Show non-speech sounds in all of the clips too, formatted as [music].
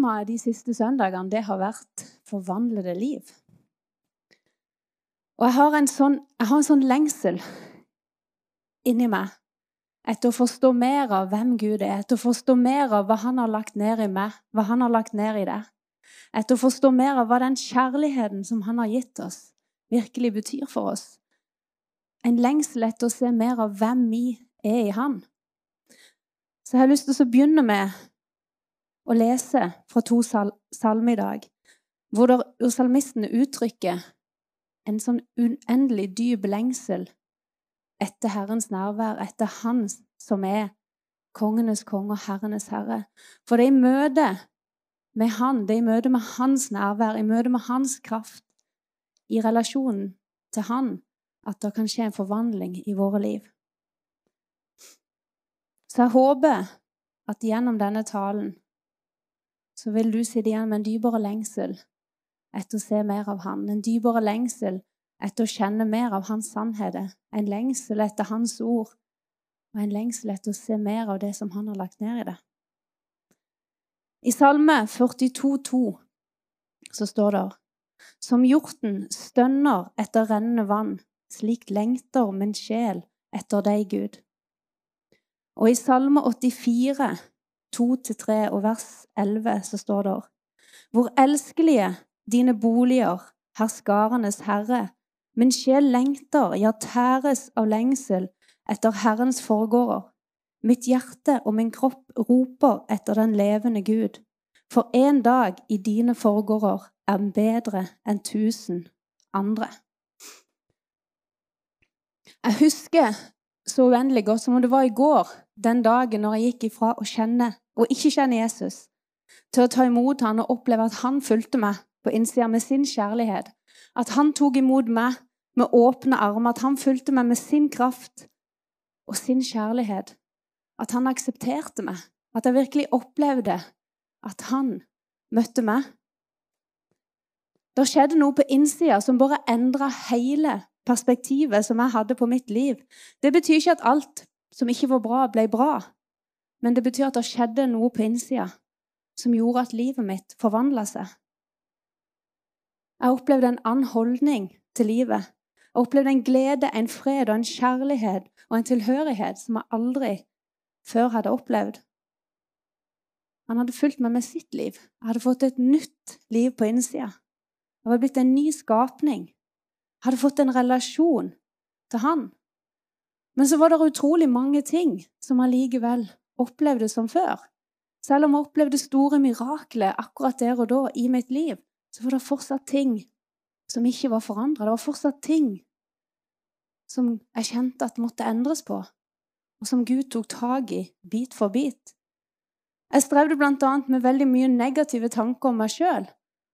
Temaet de siste søndagene det har vært 'forvandlede liv'. Og jeg har en sånn, har en sånn lengsel inni meg etter å forstå mer av hvem Gud er, etter å forstå mer av hva Han har lagt ned i meg, hva Han har lagt ned i deg. Etter å forstå mer av hva den kjærligheten som Han har gitt oss, virkelig betyr for oss. En lengsel etter å se mer av hvem vi er i Han. Så jeg har lyst til å begynne med å lese fra to sal salmer i dag, hvor, der, hvor salmistene uttrykker en sånn uendelig dyp lengsel etter Herrens nærvær, etter Han som er kongenes konge og herrenes herre. For det er i møte med Han, det er i møte med Hans nærvær, i møte med Hans kraft, i relasjonen til Han, at det kan skje en forvandling i våre liv. Så jeg håper at gjennom denne talen så vil du sitte igjen med en dypere lengsel etter å se mer av Han. En dypere lengsel etter å kjenne mer av Hans sannheter. En lengsel etter Hans ord. Og en lengsel etter å se mer av det som Han har lagt ned i det. I Salme 42,2 så står det Som hjorten stønner etter rennende vann, slik lengter min sjel etter deg, Gud. Og i Salme 84 2-3 og vers 11 så står det Hvor elskelige dine boliger, herskarenes herre. Min sjel lengter, ja, tæres av lengsel etter Herrens forgårder. Mitt hjerte og min kropp roper etter den levende Gud. For en dag i dine forgårder er bedre enn tusen andre. Jeg husker så uendelig godt som om det var i går, den dagen når jeg gikk ifra å kjenne og ikke kjenne Jesus, til å ta imot han og oppleve at han fulgte meg på innsida med sin kjærlighet. At han tok imot meg med åpne armer, at han fulgte meg med sin kraft og sin kjærlighet. At han aksepterte meg. At jeg virkelig opplevde at han møtte meg. Det skjedde noe på innsida som bare endra hele perspektivet som jeg hadde på mitt liv. Det betyr ikke at alt som ikke var bra, ble bra. Men det betyr at det skjedde noe på innsida som gjorde at livet mitt forvandla seg. Jeg opplevde en annen holdning til livet. Jeg opplevde en glede, en fred og en kjærlighet og en tilhørighet som jeg aldri før hadde opplevd. Han hadde fulgt meg med sitt liv. Jeg hadde fått et nytt liv på innsida. Jeg var blitt en ny skapning Jeg hadde fått en relasjon til han. Men så var det utrolig mange ting som allikevel opplevde som før. Selv om jeg opplevde store mirakler akkurat der og da i mitt liv, så var det fortsatt ting som ikke var forandra. Det var fortsatt ting som jeg kjente at måtte endres på, og som Gud tok tak i bit for bit. Jeg strevde bl.a. med veldig mye negative tanker om meg sjøl.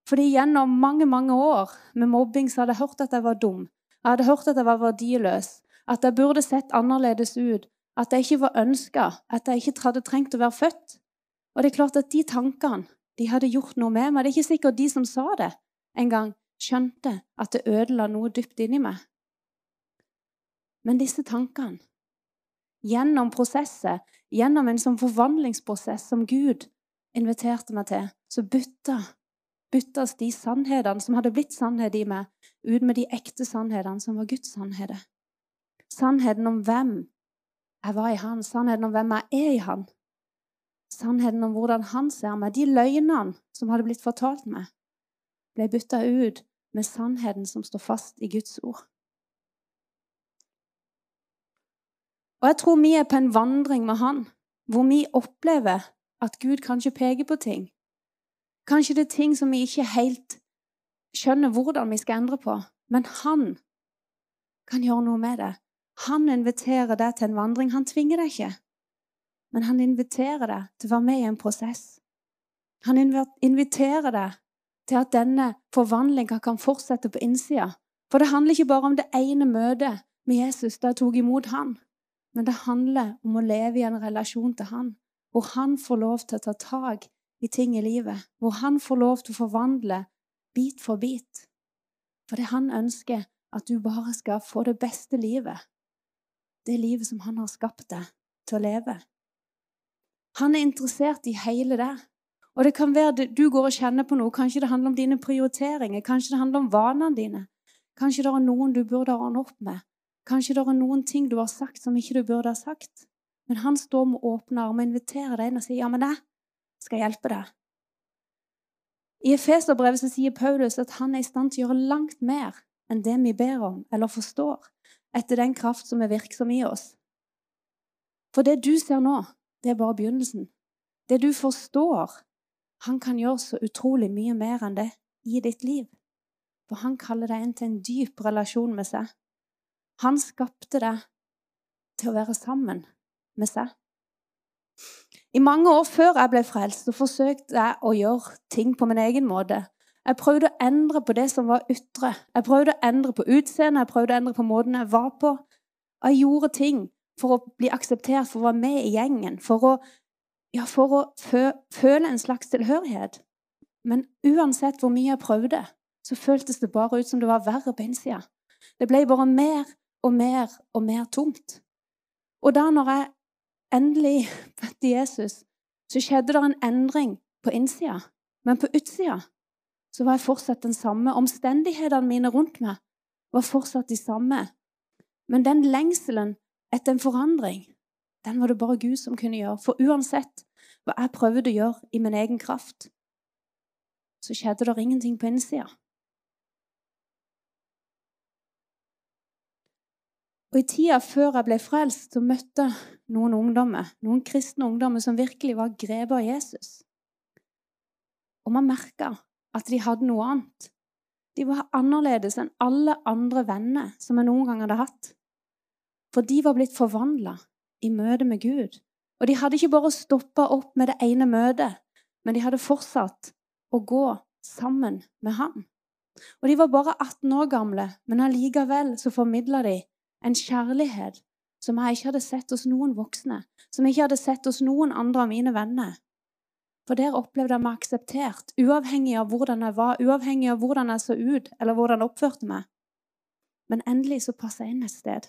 Fordi gjennom mange mange år med mobbing så hadde jeg hørt at jeg var dum. Jeg hadde hørt at jeg var verdiløs, at jeg burde sett annerledes ut, at jeg ikke var ønska, at jeg ikke hadde trengt å være født. Og det er klart at de tankene de hadde gjort noe med meg. Det er ikke sikkert de som sa det, engang skjønte at det ødela noe dypt inni meg. Men disse tankene, gjennom prosesset, gjennom en sånn forvandlingsprosess som Gud inviterte meg til, så bytta byttes de sannhetene som hadde blitt sannhet i meg, ut med de ekte sannhetene som var Guds sannheter. Sannheten om hvem jeg var i Han, sannheten om hvem jeg er i Han. Sannheten om hvordan Han ser meg. De løgnene som hadde blitt fortalt meg, ble bytta ut med sannheten som står fast i Guds ord. Og jeg tror vi er på en vandring med Han, hvor vi opplever at Gud kanskje peker på ting Kanskje det er ting som vi ikke helt skjønner hvordan vi skal endre på. Men han kan gjøre noe med det. Han inviterer deg til en vandring. Han tvinger deg ikke. Men han inviterer deg til å være med i en prosess. Han inviterer deg til at denne forvandlinga kan fortsette på innsida. For det handler ikke bare om det ene møtet med Jesus da jeg tok imot han. Men det handler om å leve i en relasjon til han, hvor han får lov til å ta tak i ting i livet, hvor han får lov til å forvandle bit for bit. Fordi han ønsker at du bare skal få det beste livet. Det livet som han har skapt deg til å leve. Han er interessert i hele det. Og det kan være du går og kjenner på noe. Kanskje det handler om dine prioriteringer. Kanskje det handler om vanene dine. Kanskje det er noen du burde ordne opp med. Kanskje det er noen ting du har sagt som ikke du burde ha sagt. Men han står med åpne armer og inviterer deg inn og sier, 'Ja, men jeg skal hjelpe deg'. I Efeserbrevet sier Paulus at han er i stand til å gjøre langt mer enn det vi ber om eller forstår, etter den kraft som er virksom i oss. For det du ser nå, det er bare begynnelsen. Det du forstår, han kan gjøre så utrolig mye mer enn det i ditt liv. For han kaller deg inn til en dyp relasjon med seg. Han skapte deg til å være sammen med seg. I mange år før jeg ble frelst, så forsøkte jeg å gjøre ting på min egen måte. Jeg prøvde å endre på det som var ytre. Jeg prøvde å endre på utseendet, jeg prøvde å endre på måten jeg var på. Jeg gjorde ting for å bli akseptert, for å være med i gjengen, for å, ja, for å føle en slags tilhørighet. Men uansett hvor mye jeg prøvde, så føltes det bare ut som det var verre på innsida. Det ble bare mer og mer og mer tomt. Og da når jeg endelig [laughs] møtte Jesus, så skjedde det en endring på innsida. Men på utsida så var jeg fortsatt den samme. Omstendighetene mine rundt meg var fortsatt de samme. Men den lengselen etter en forandring, den var det bare Gud som kunne gjøre. For uansett hva jeg prøvde å gjøre i min egen kraft, så skjedde det ingenting på innsida. Og I tida før jeg ble frelst, så møtte jeg noen ungdommer, noen kristne ungdommer som virkelig var grepet av Jesus. Og man merka at de hadde noe annet. De var annerledes enn alle andre venner som jeg noen gang hadde hatt. For de var blitt forvandla i møte med Gud. Og de hadde ikke bare stoppa opp med det ene møtet, men de hadde fortsatt å gå sammen med ham. Og de var bare 18 år gamle, men allikevel så formidla de en kjærlighet som jeg ikke hadde sett hos noen voksne, som jeg ikke hadde sett hos noen andre av mine venner. For der opplevde jeg meg akseptert, uavhengig av hvordan jeg var, uavhengig av hvordan jeg så ut, eller hvordan jeg oppførte meg. Men endelig så passa jeg inn et sted.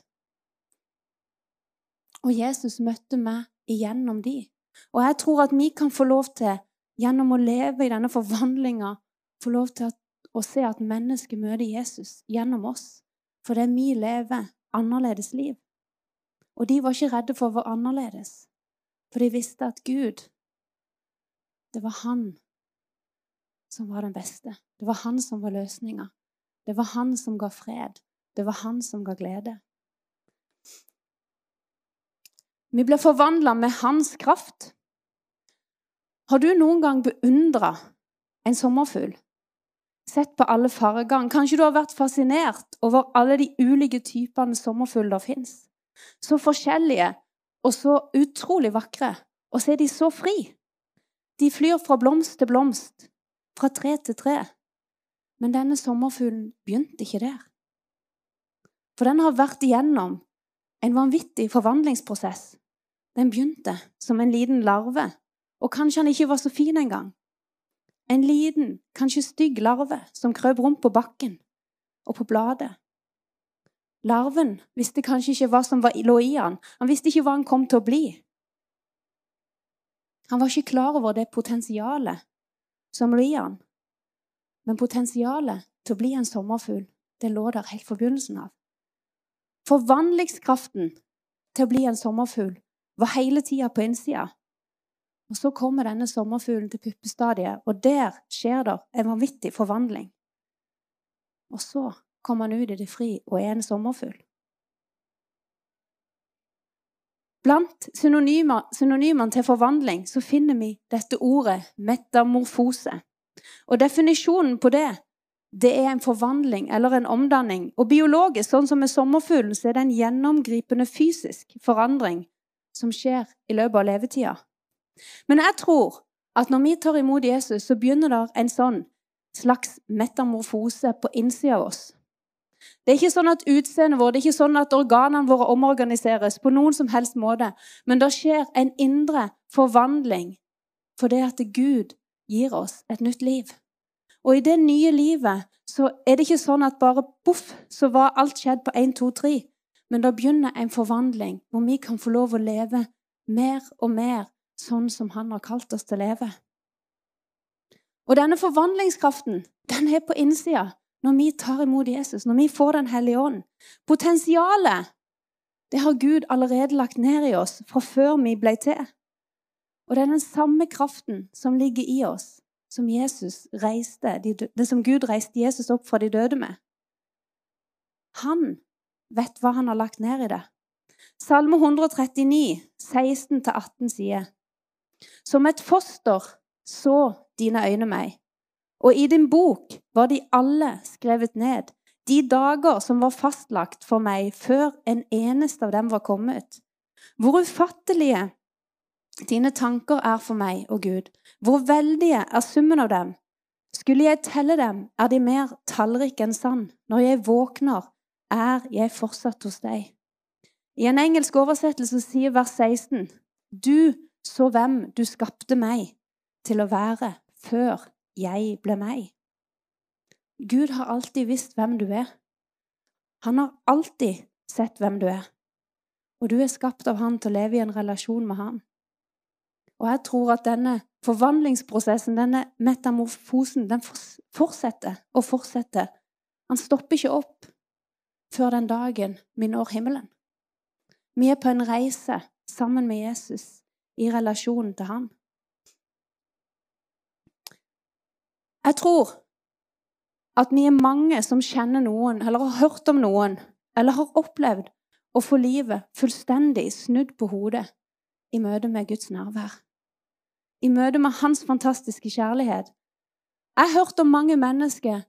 Og Jesus møtte meg igjennom de. Og jeg tror at vi kan få lov til, gjennom å leve i denne forvandlinga, få lov til å se at mennesket møter Jesus gjennom oss. For det vi lever, annerledes liv. Og de var ikke redde for å være annerledes, for de visste at Gud, det var han som var den beste. Det var han som var løsninga. Det var han som ga fred. Det var han som ga glede. Vi ble forvandla med hans kraft. Har du noen gang beundra en sommerfugl? Sett på alle fargene. Kanskje du har vært fascinert over alle de ulike typene sommerfugler fins. Så forskjellige og så utrolig vakre. Og så er de så fri. De flyr fra blomst til blomst, fra tre til tre. Men denne sommerfuglen begynte ikke der. For den har vært igjennom en vanvittig forvandlingsprosess. Den begynte som en liten larve, og kanskje han ikke var så fin engang. En liten, kanskje stygg larve som krøp rundt på bakken og på bladet. Larven visste kanskje ikke hva som lå i han. Han visste ikke hva han kom til å bli. Han var ikke klar over det potensialet som lå i han. Men potensialet til å bli en sommerfugl, det lå der helt fra begynnelsen av. Forvandlingskraften til å bli en sommerfugl var hele tida på innsida. Og Så kommer denne sommerfuglen til puppestadiet, og der skjer det en vanvittig forvandling. Og så kommer han ut i det fri og er en sommerfugl. Blant synonymene til forvandling så finner vi dette ordet metamorfose. Og Definisjonen på det det er en forvandling eller en omdanning. Og biologisk, sånn som med sommerfuglen, så er det en gjennomgripende fysisk forandring som skjer i løpet av levetida. Men jeg tror at når vi tar imot Jesus, så begynner det en sånn slags metamorfose på innsida av oss. Det er ikke sånn at utseendet vårt, det er ikke sånn at organene våre omorganiseres på noen som helst måte, men det skjer en indre forvandling fordi at Gud gir oss et nytt liv. Og i det nye livet så er det ikke sånn at bare boff, så var alt skjedd på 1, 2, 3. Men da begynner en forvandling hvor vi kan få lov å leve mer og mer sånn som han har kalt oss til å leve. Og denne forvandlingskraften den er på innsida når vi tar imot Jesus, når vi får Den hellige ånd. Potensialet det har Gud allerede lagt ned i oss fra før vi ble til. Og det er den samme kraften som ligger i oss, som, reiste, det som Gud reiste Jesus opp fra de døde med. Han vet hva han har lagt ned i det. Salme 139, 16-18 sier Som et foster så dine øyne meg, og i din bok var de alle skrevet ned, de dager som var fastlagt for meg før en eneste av dem var kommet. Hvor ufattelige dine tanker er for meg, og Gud, hvor veldige er summen av dem. Skulle jeg telle dem, er de mer tallrike enn sand. Når jeg våkner, er jeg fortsatt hos deg. I en engelsk oversettelse sier vers 16.: Du så hvem du skapte meg til å være før jeg ble meg. Gud har alltid visst hvem du er. Han har alltid sett hvem du er. Og du er skapt av han til å leve i en relasjon med han. Og jeg tror at denne forvandlingsprosessen, denne metamorfosen, den fortsetter og fortsetter. Han stopper ikke opp før den dagen vi når himmelen. Vi er på en reise sammen med Jesus i relasjonen til han. Jeg tror at vi er mange som kjenner noen, eller har hørt om noen, eller har opplevd å få livet fullstendig snudd på hodet i møte med Guds nærvær. I møte med Hans fantastiske kjærlighet. Jeg har hørt om mange mennesker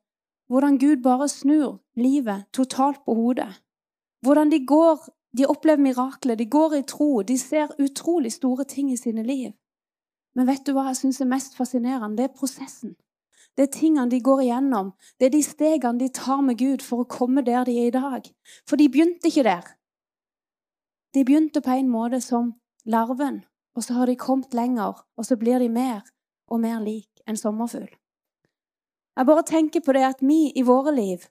hvordan Gud bare snur livet totalt på hodet. Hvordan de går, de opplever mirakler, de går i tro, de ser utrolig store ting i sine liv. Men vet du hva jeg syns er mest fascinerende? Det er prosessen. Det er tingene de går igjennom. Det er de stegene de tar med Gud for å komme der de er i dag. For de begynte ikke der. De begynte på en måte som larven, og så har de kommet lenger, og så blir de mer og mer lik en sommerfugl. Jeg bare tenker på det at vi i våre liv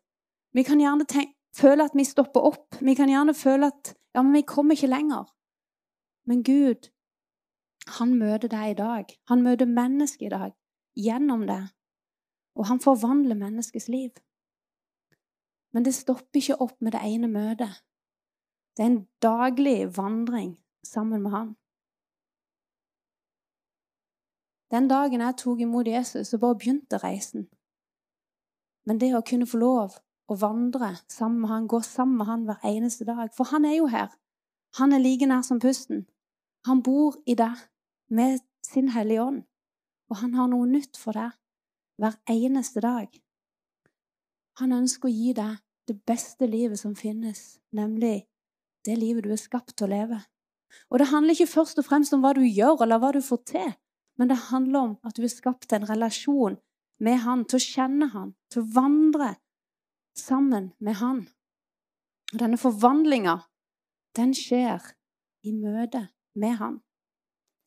vi kan gjerne tenke, føle at vi stopper opp. Vi kan gjerne føle at ja, men vi kommer ikke lenger. Men Gud, han møter deg i dag. Han møter mennesket i dag gjennom det. Og han forvandler menneskets liv. Men det stopper ikke opp med det ene møtet. Det er en daglig vandring sammen med han. Den dagen jeg tok imot Jesus, så bare begynte reisen. Men det å kunne få lov å vandre sammen med han, gå sammen med han hver eneste dag For han er jo her. Han er like nær som pusten. Han bor i deg med sin Hellige Ånd. Og han har noe nytt for deg hver eneste dag. Han ønsker å gi deg det beste livet som finnes, nemlig det livet du er skapt til å leve. Og det handler ikke først og fremst om hva du gjør, eller hva du får til, men det handler om at du er skapt til en relasjon med Han, til å kjenne Han, til å vandre sammen med Han. Og denne forvandlinga, den skjer i møte med Han.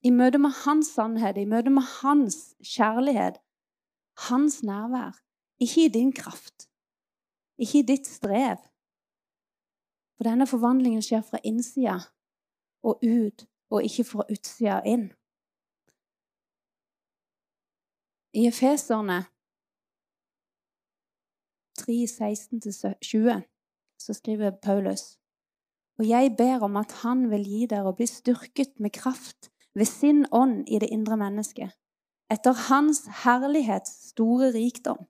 I møte med Hans sannhet, i møte med Hans kjærlighet, hans nærvær, ikke i din kraft, ikke i ditt strev. For denne forvandlingen skjer fra innsida og ut, og ikke fra utsida og inn. I Efeserne 3, 16-20 så skriver Paulus og jeg ber om at Han vil gi dere å bli styrket med kraft ved sin ånd i det indre mennesket etter Hans herlighets store rikdom.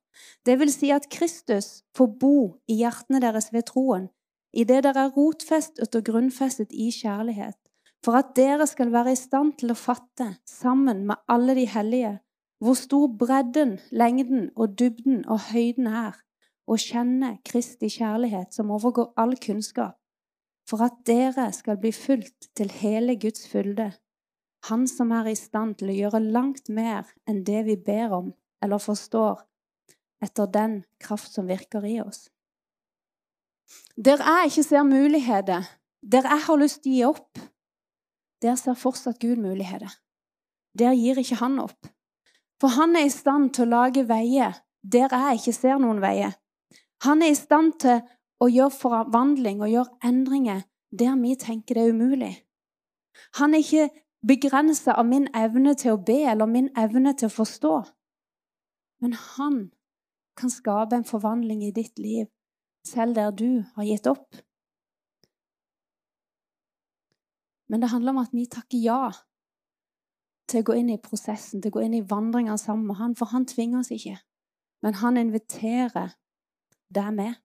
Det vil si at Kristus får bo i hjertene deres ved troen, idet dere er rotfestet og grunnfestet i kjærlighet, for at dere skal være i stand til å fatte, sammen med alle de hellige, hvor stor bredden, lengden og dybden og høyden er, og kjenne Kristi kjærlighet som overgår all kunnskap, for at dere skal bli fulgt til hele Guds fylde han som er i stand til å gjøre langt mer enn det vi ber om eller forstår, etter den kraft som virker i oss. Der jeg ikke ser muligheter, der jeg har lyst til å gi opp, der ser fortsatt Gud muligheter. Der gir ikke han opp. For han er i stand til å lage veier der jeg ikke ser noen veier. Han er i stand til å gjøre forvandling og gjøre endringer der vi tenker det er umulig. Han er ikke begrensa av min evne til å be eller min evne til å forstå. Men han kan skape en forvandling i ditt liv, selv der du har gitt opp. Men det handler om at vi takker ja til å gå inn i prosessen, til å gå inn i vandringa sammen med han, for han tvinger oss ikke. Men han inviterer deg med.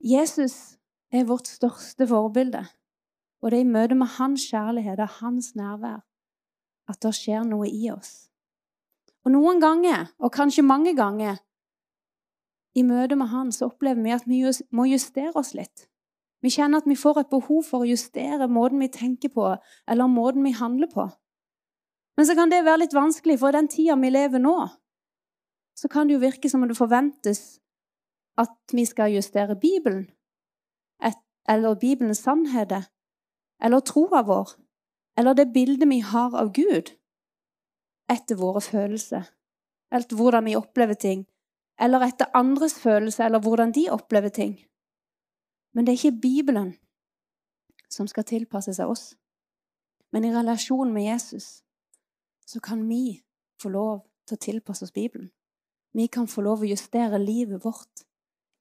Jesus er vårt største forbilde. Og det er i møte med hans kjærlighet og hans nærvær at det skjer noe i oss. Og noen ganger, og kanskje mange ganger, i møte med han, så opplever vi at vi må justere oss litt. Vi kjenner at vi får et behov for å justere måten vi tenker på, eller måten vi handler på. Men så kan det være litt vanskelig, for i den tida vi lever nå, så kan det jo virke som om det forventes at vi skal justere Bibelen, eller Bibelens sannheter, eller troa vår, eller det bildet vi har av Gud, etter våre følelser, eller hvordan vi opplever ting, eller etter andres følelser, eller hvordan de opplever ting. Men det er ikke Bibelen som skal tilpasse seg oss. Men i relasjon med Jesus så kan vi få lov til å tilpasse oss Bibelen. Vi kan få lov å justere livet vårt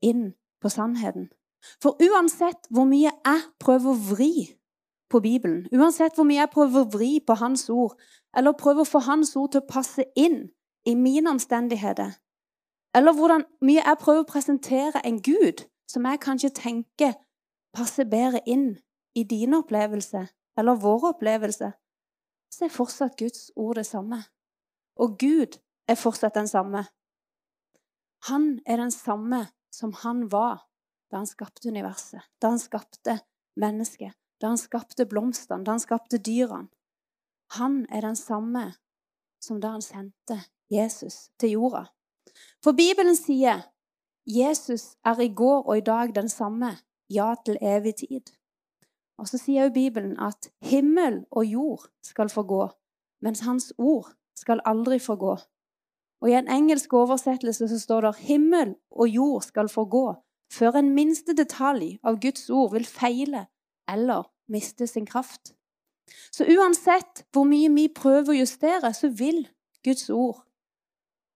inn på sannheten. For uansett hvor mye jeg prøver å vri på Bibelen, uansett hvor mye jeg prøver å vri på Hans ord, eller prøver å få Hans ord til å passe inn i mine omstendigheter, eller hvor mye jeg prøver å presentere en Gud som jeg kanskje tenker passer bedre inn i dine opplevelser eller våre opplevelser, så er fortsatt Guds ord det samme. Og Gud er fortsatt den samme. Han er den samme som han var da han skapte universet, da han skapte mennesket, da han skapte blomstene, da han skapte dyrene. Han er den samme som da han sendte Jesus til jorda. For Bibelen sier Jesus er i går og i dag den samme, ja til evig tid. Og så sier jo Bibelen at himmel og jord skal forgå, mens hans ord skal aldri forgå. Og I en engelsk oversettelse så står det 'himmel og jord skal forgå', før en minste detalj av Guds ord vil feile eller miste sin kraft. Så uansett hvor mye vi prøver å justere, så vil Guds ord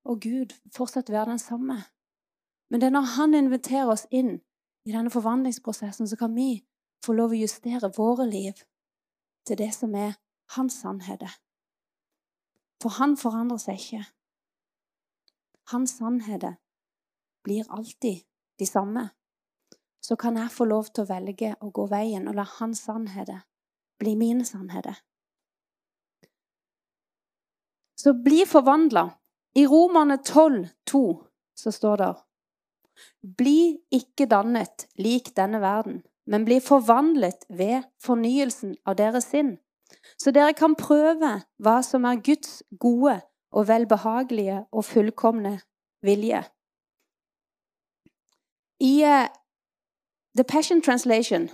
og Gud fortsatt være den samme. Men det er når Han inviterer oss inn i denne forvandlingsprosessen, så kan vi få lov å justere våre liv til det som er hans sannheter. For han forandrer seg ikke. Hans sannheter blir alltid de samme, så kan jeg få lov til å velge å gå veien og la hans sannheter bli mine sannheter. Så bli forvandla. I Romerne 12, 2, så står det Bli ikke dannet lik denne verden, men bli forvandlet ved fornyelsen av deres sinn, så dere kan prøve hva som er Guds gode og velbehagelige og fullkomne vilje. I uh, The Passion Translation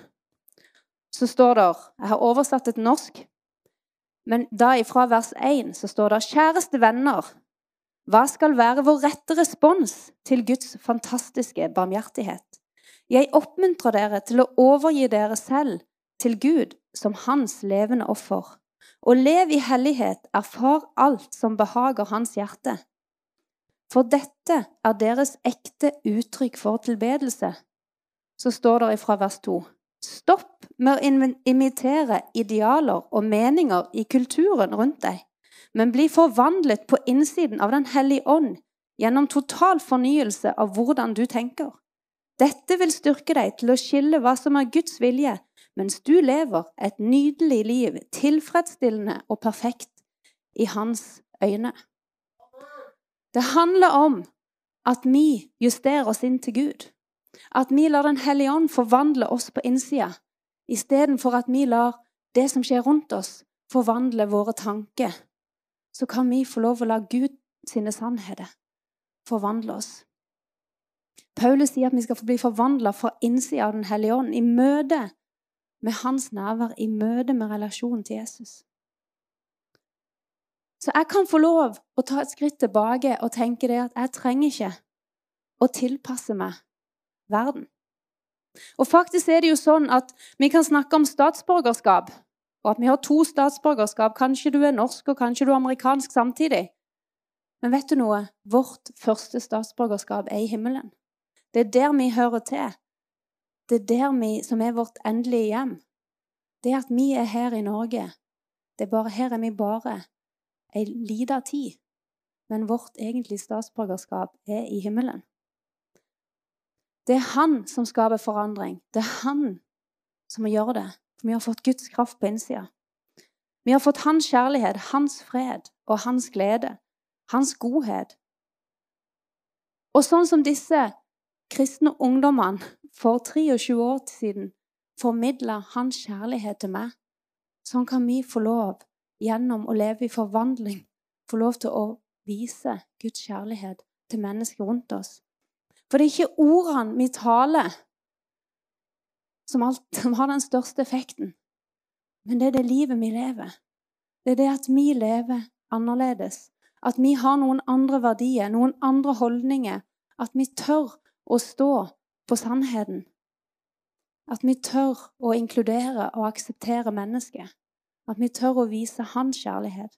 så står det Jeg har oversatt det til norsk. Men da ifra vers 1 så står det Kjæreste venner, hva skal være vår rette respons til Guds fantastiske barmhjertighet? Jeg oppmuntrer dere til å overgi dere selv til Gud som Hans levende offer. Og lev i hellighet, erfar alt som behager Hans hjerte. For dette er deres ekte uttrykk for tilbedelse. Så står det fra vers 2. Stopp med å imitere idealer og meninger i kulturen rundt deg, men bli forvandlet på innsiden av Den hellige ånd gjennom total fornyelse av hvordan du tenker. Dette vil styrke deg til å skille hva som er Guds vilje, mens du lever et nydelig liv, tilfredsstillende og perfekt i Hans øyne. Det handler om at vi justerer oss inn til Gud. At vi lar Den hellige ånd forvandle oss på innsida, istedenfor at vi lar det som skjer rundt oss, forvandle våre tanker. Så kan vi få lov å la Gud sine sannheter forvandle oss. Paulus sier at vi skal få bli forvandla fra innsida av Den hellige ånd, i møte med hans nærvær, i møte med relasjonen til Jesus. Så jeg kan få lov å ta et skritt tilbake og tenke det at jeg trenger ikke å tilpasse meg verden. Og faktisk er det jo sånn at vi kan snakke om statsborgerskap, og at vi har to statsborgerskap. Kanskje du er norsk, og kanskje du er amerikansk samtidig. Men vet du noe? Vårt første statsborgerskap er i himmelen. Det er der vi hører til. Det er der vi, som er vårt endelige hjem. Det at vi er her i Norge, det er bare, her er vi bare ei lita tid. Men vårt egentlige statsborgerskap er i himmelen. Det er han som skaper forandring. Det er han som må gjøre det. For vi har fått Guds kraft på innsida. Vi har fått hans kjærlighet, hans fred og hans glede. Hans godhet. Og sånn som disse kristne ungdommene for 23 år siden formidla hans kjærlighet til meg, sånn kan vi få lov, gjennom å leve i forvandling, få lov til å vise Guds kjærlighet til mennesker rundt oss. For det er ikke ordene vi taler, som, har den største effekten, men det er det livet vi lever. Det er det at vi lever annerledes. At vi har noen andre verdier, noen andre holdninger. At vi tør å stå på sannheten. At vi tør å inkludere og akseptere mennesket. At vi tør å vise hans kjærlighet.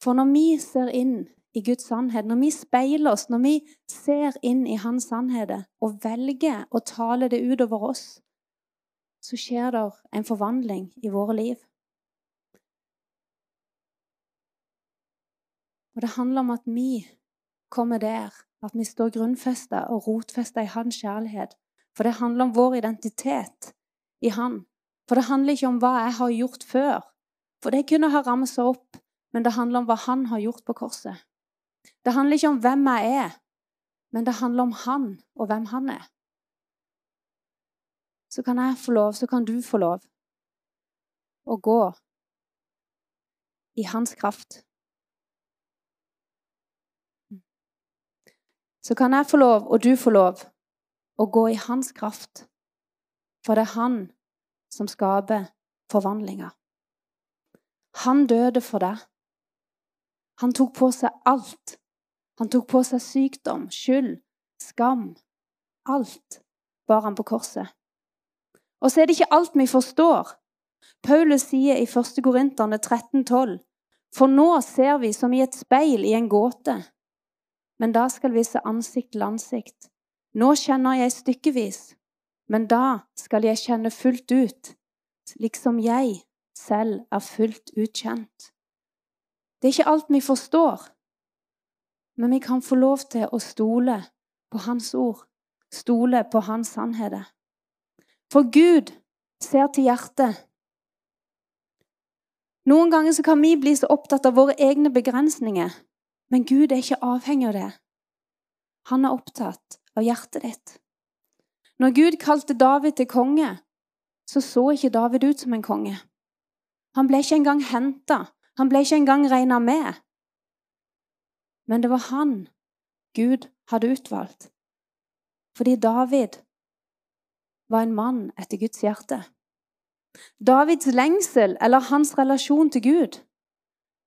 For når vi ser inn i Guds sannhet, når vi speiler oss, når vi ser inn i Hans sannhet og velger å tale det utover oss, så skjer det en forvandling i våre liv. Og det handler om at vi kommer der, at vi står grunnfesta og rotfesta i Hans kjærlighet. For det handler om vår identitet i Han. For det handler ikke om hva jeg har gjort før. For det kunne ha ramsa opp, men det handler om hva Han har gjort på korset. Det handler ikke om hvem jeg er, men det handler om Han og hvem Han er. Så kan jeg få lov, så kan du få lov å gå i Hans kraft. så kan jeg få lov, og du få lov, å gå i hans kraft. For det er han som skaper forvandlinger. Han døde for deg. Han tok på seg alt. Han tok på seg sykdom, skyld, skam. Alt bar han på korset. Og så er det ikke alt vi forstår. Paulus sier i 1. Korinterne 13,12.: For nå ser vi som i et speil i en gåte men da skal vi se ansikt til ansikt. Nå kjenner jeg stykkevis, men da skal jeg kjenne fullt ut, liksom jeg selv er fullt ut kjent. Det er ikke alt vi forstår, men vi kan få lov til å stole på Hans ord, stole på Hans sannheter. For Gud ser til hjertet. Noen ganger kan vi bli så opptatt av våre egne begrensninger men Gud er ikke avhengig av det. Han er opptatt av hjertet ditt. Når Gud kalte David til konge, så så ikke David ut som en konge. Han ble ikke engang henta. Han ble ikke engang regna med. Men det var han Gud hadde utvalgt. Fordi David var en mann etter Guds hjerte. Davids lengsel eller hans relasjon til Gud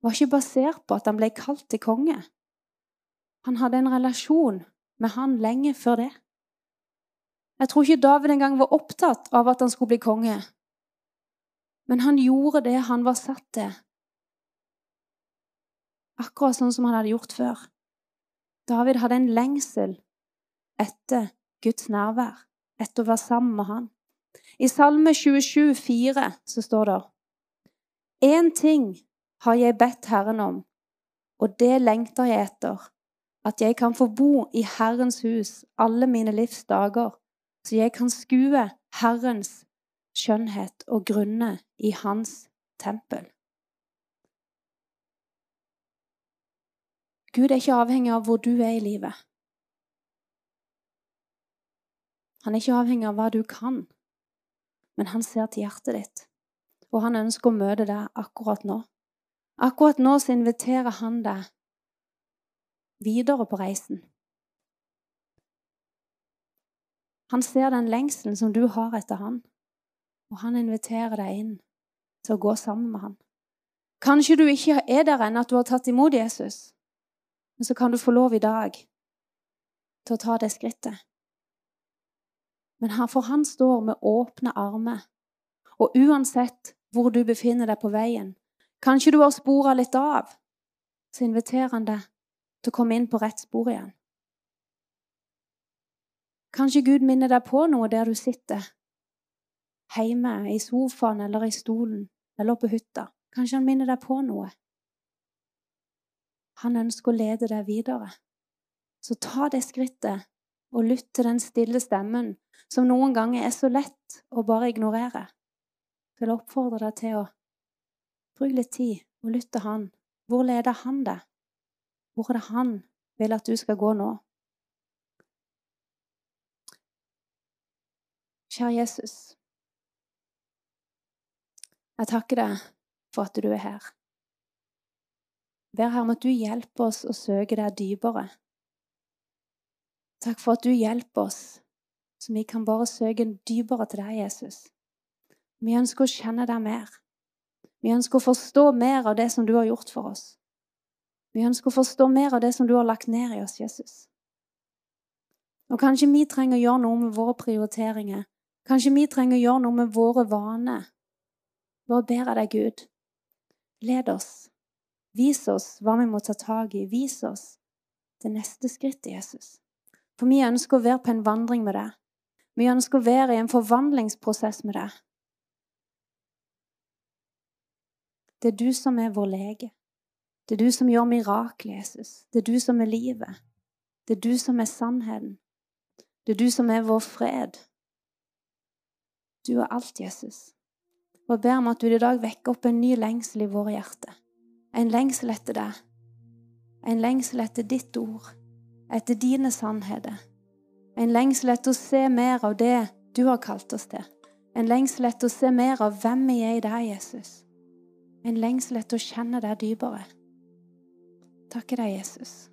var ikke basert på at han ble kalt til konge. Han hadde en relasjon med han lenge før det. Jeg tror ikke David engang var opptatt av at han skulle bli konge. Men han gjorde det han var satt til, akkurat sånn som han hadde gjort før. David hadde en lengsel etter Guds nærvær, etter å være sammen med han. I Salme 27, 27,4 så står det Én ting har jeg bedt Herren om, og det lengter jeg etter, at jeg kan få bo i Herrens hus alle mine livs dager, så jeg kan skue Herrens skjønnhet og grunne i Hans tempel. Gud er ikke avhengig av hvor du er i livet. Han er ikke avhengig av hva du kan, men han ser til hjertet ditt, og han ønsker å møte deg akkurat nå. Akkurat nå så inviterer han deg videre på reisen. Han ser den lengselen som du har etter han, og han inviterer deg inn til å gå sammen med han. Kanskje du ikke er der ennå at du har tatt imot Jesus, men så kan du få lov i dag til å ta det skrittet. Men for han står med åpne armer, og uansett hvor du befinner deg på veien, Kanskje du har spora litt av. Så inviterer han deg til å komme inn på rett spor igjen. Kanskje Gud minner deg på noe der du sitter, hjemme, i sofaen eller i stolen eller på hytta. Kanskje han minner deg på noe. Han ønsker å lede deg videre. Så ta det skrittet og lytt til den stille stemmen som noen ganger er så lett å bare ignorere. Jeg vil oppfordre deg til å bruke litt tid og lytte til han. Hvor leder han deg? Hvor er det han vil at du skal gå nå? Kjære Jesus. Jeg takker deg for at du er her. Ber Herre om at du hjelper oss å søke deg dypere. Takk for at du hjelper oss, så vi kan bare søke dypere til deg, Jesus. Vi ønsker å kjenne deg mer. Vi ønsker å forstå mer av det som du har gjort for oss. Vi ønsker å forstå mer av det som du har lagt ned i oss, Jesus. Og kanskje vi trenger å gjøre noe med våre prioriteringer. Kanskje vi trenger å gjøre noe med våre vaner. Bare ber jeg deg, Gud, led oss. Vis oss hva vi må ta tak i. Vis oss det neste skrittet, Jesus. For vi ønsker å være på en vandring med deg. Vi ønsker å være i en forvandlingsprosess med deg. Det er du som er vår lege. Det er du som gjør mirakel, Jesus. Det er du som er livet. Det er du som er sannheten. Det er du som er vår fred. Du er alt, Jesus og ber om at du i dag vekker opp en ny lengsel i våre hjerter. En lengsel etter deg. En lengsel etter ditt ord, etter dine sannheter. En lengsel etter å se mer av det du har kalt oss til. En lengsel etter å se mer av hvem vi er i deg, Jesus. En lengsel etter å kjenne deg dypere. Takker deg, Jesus.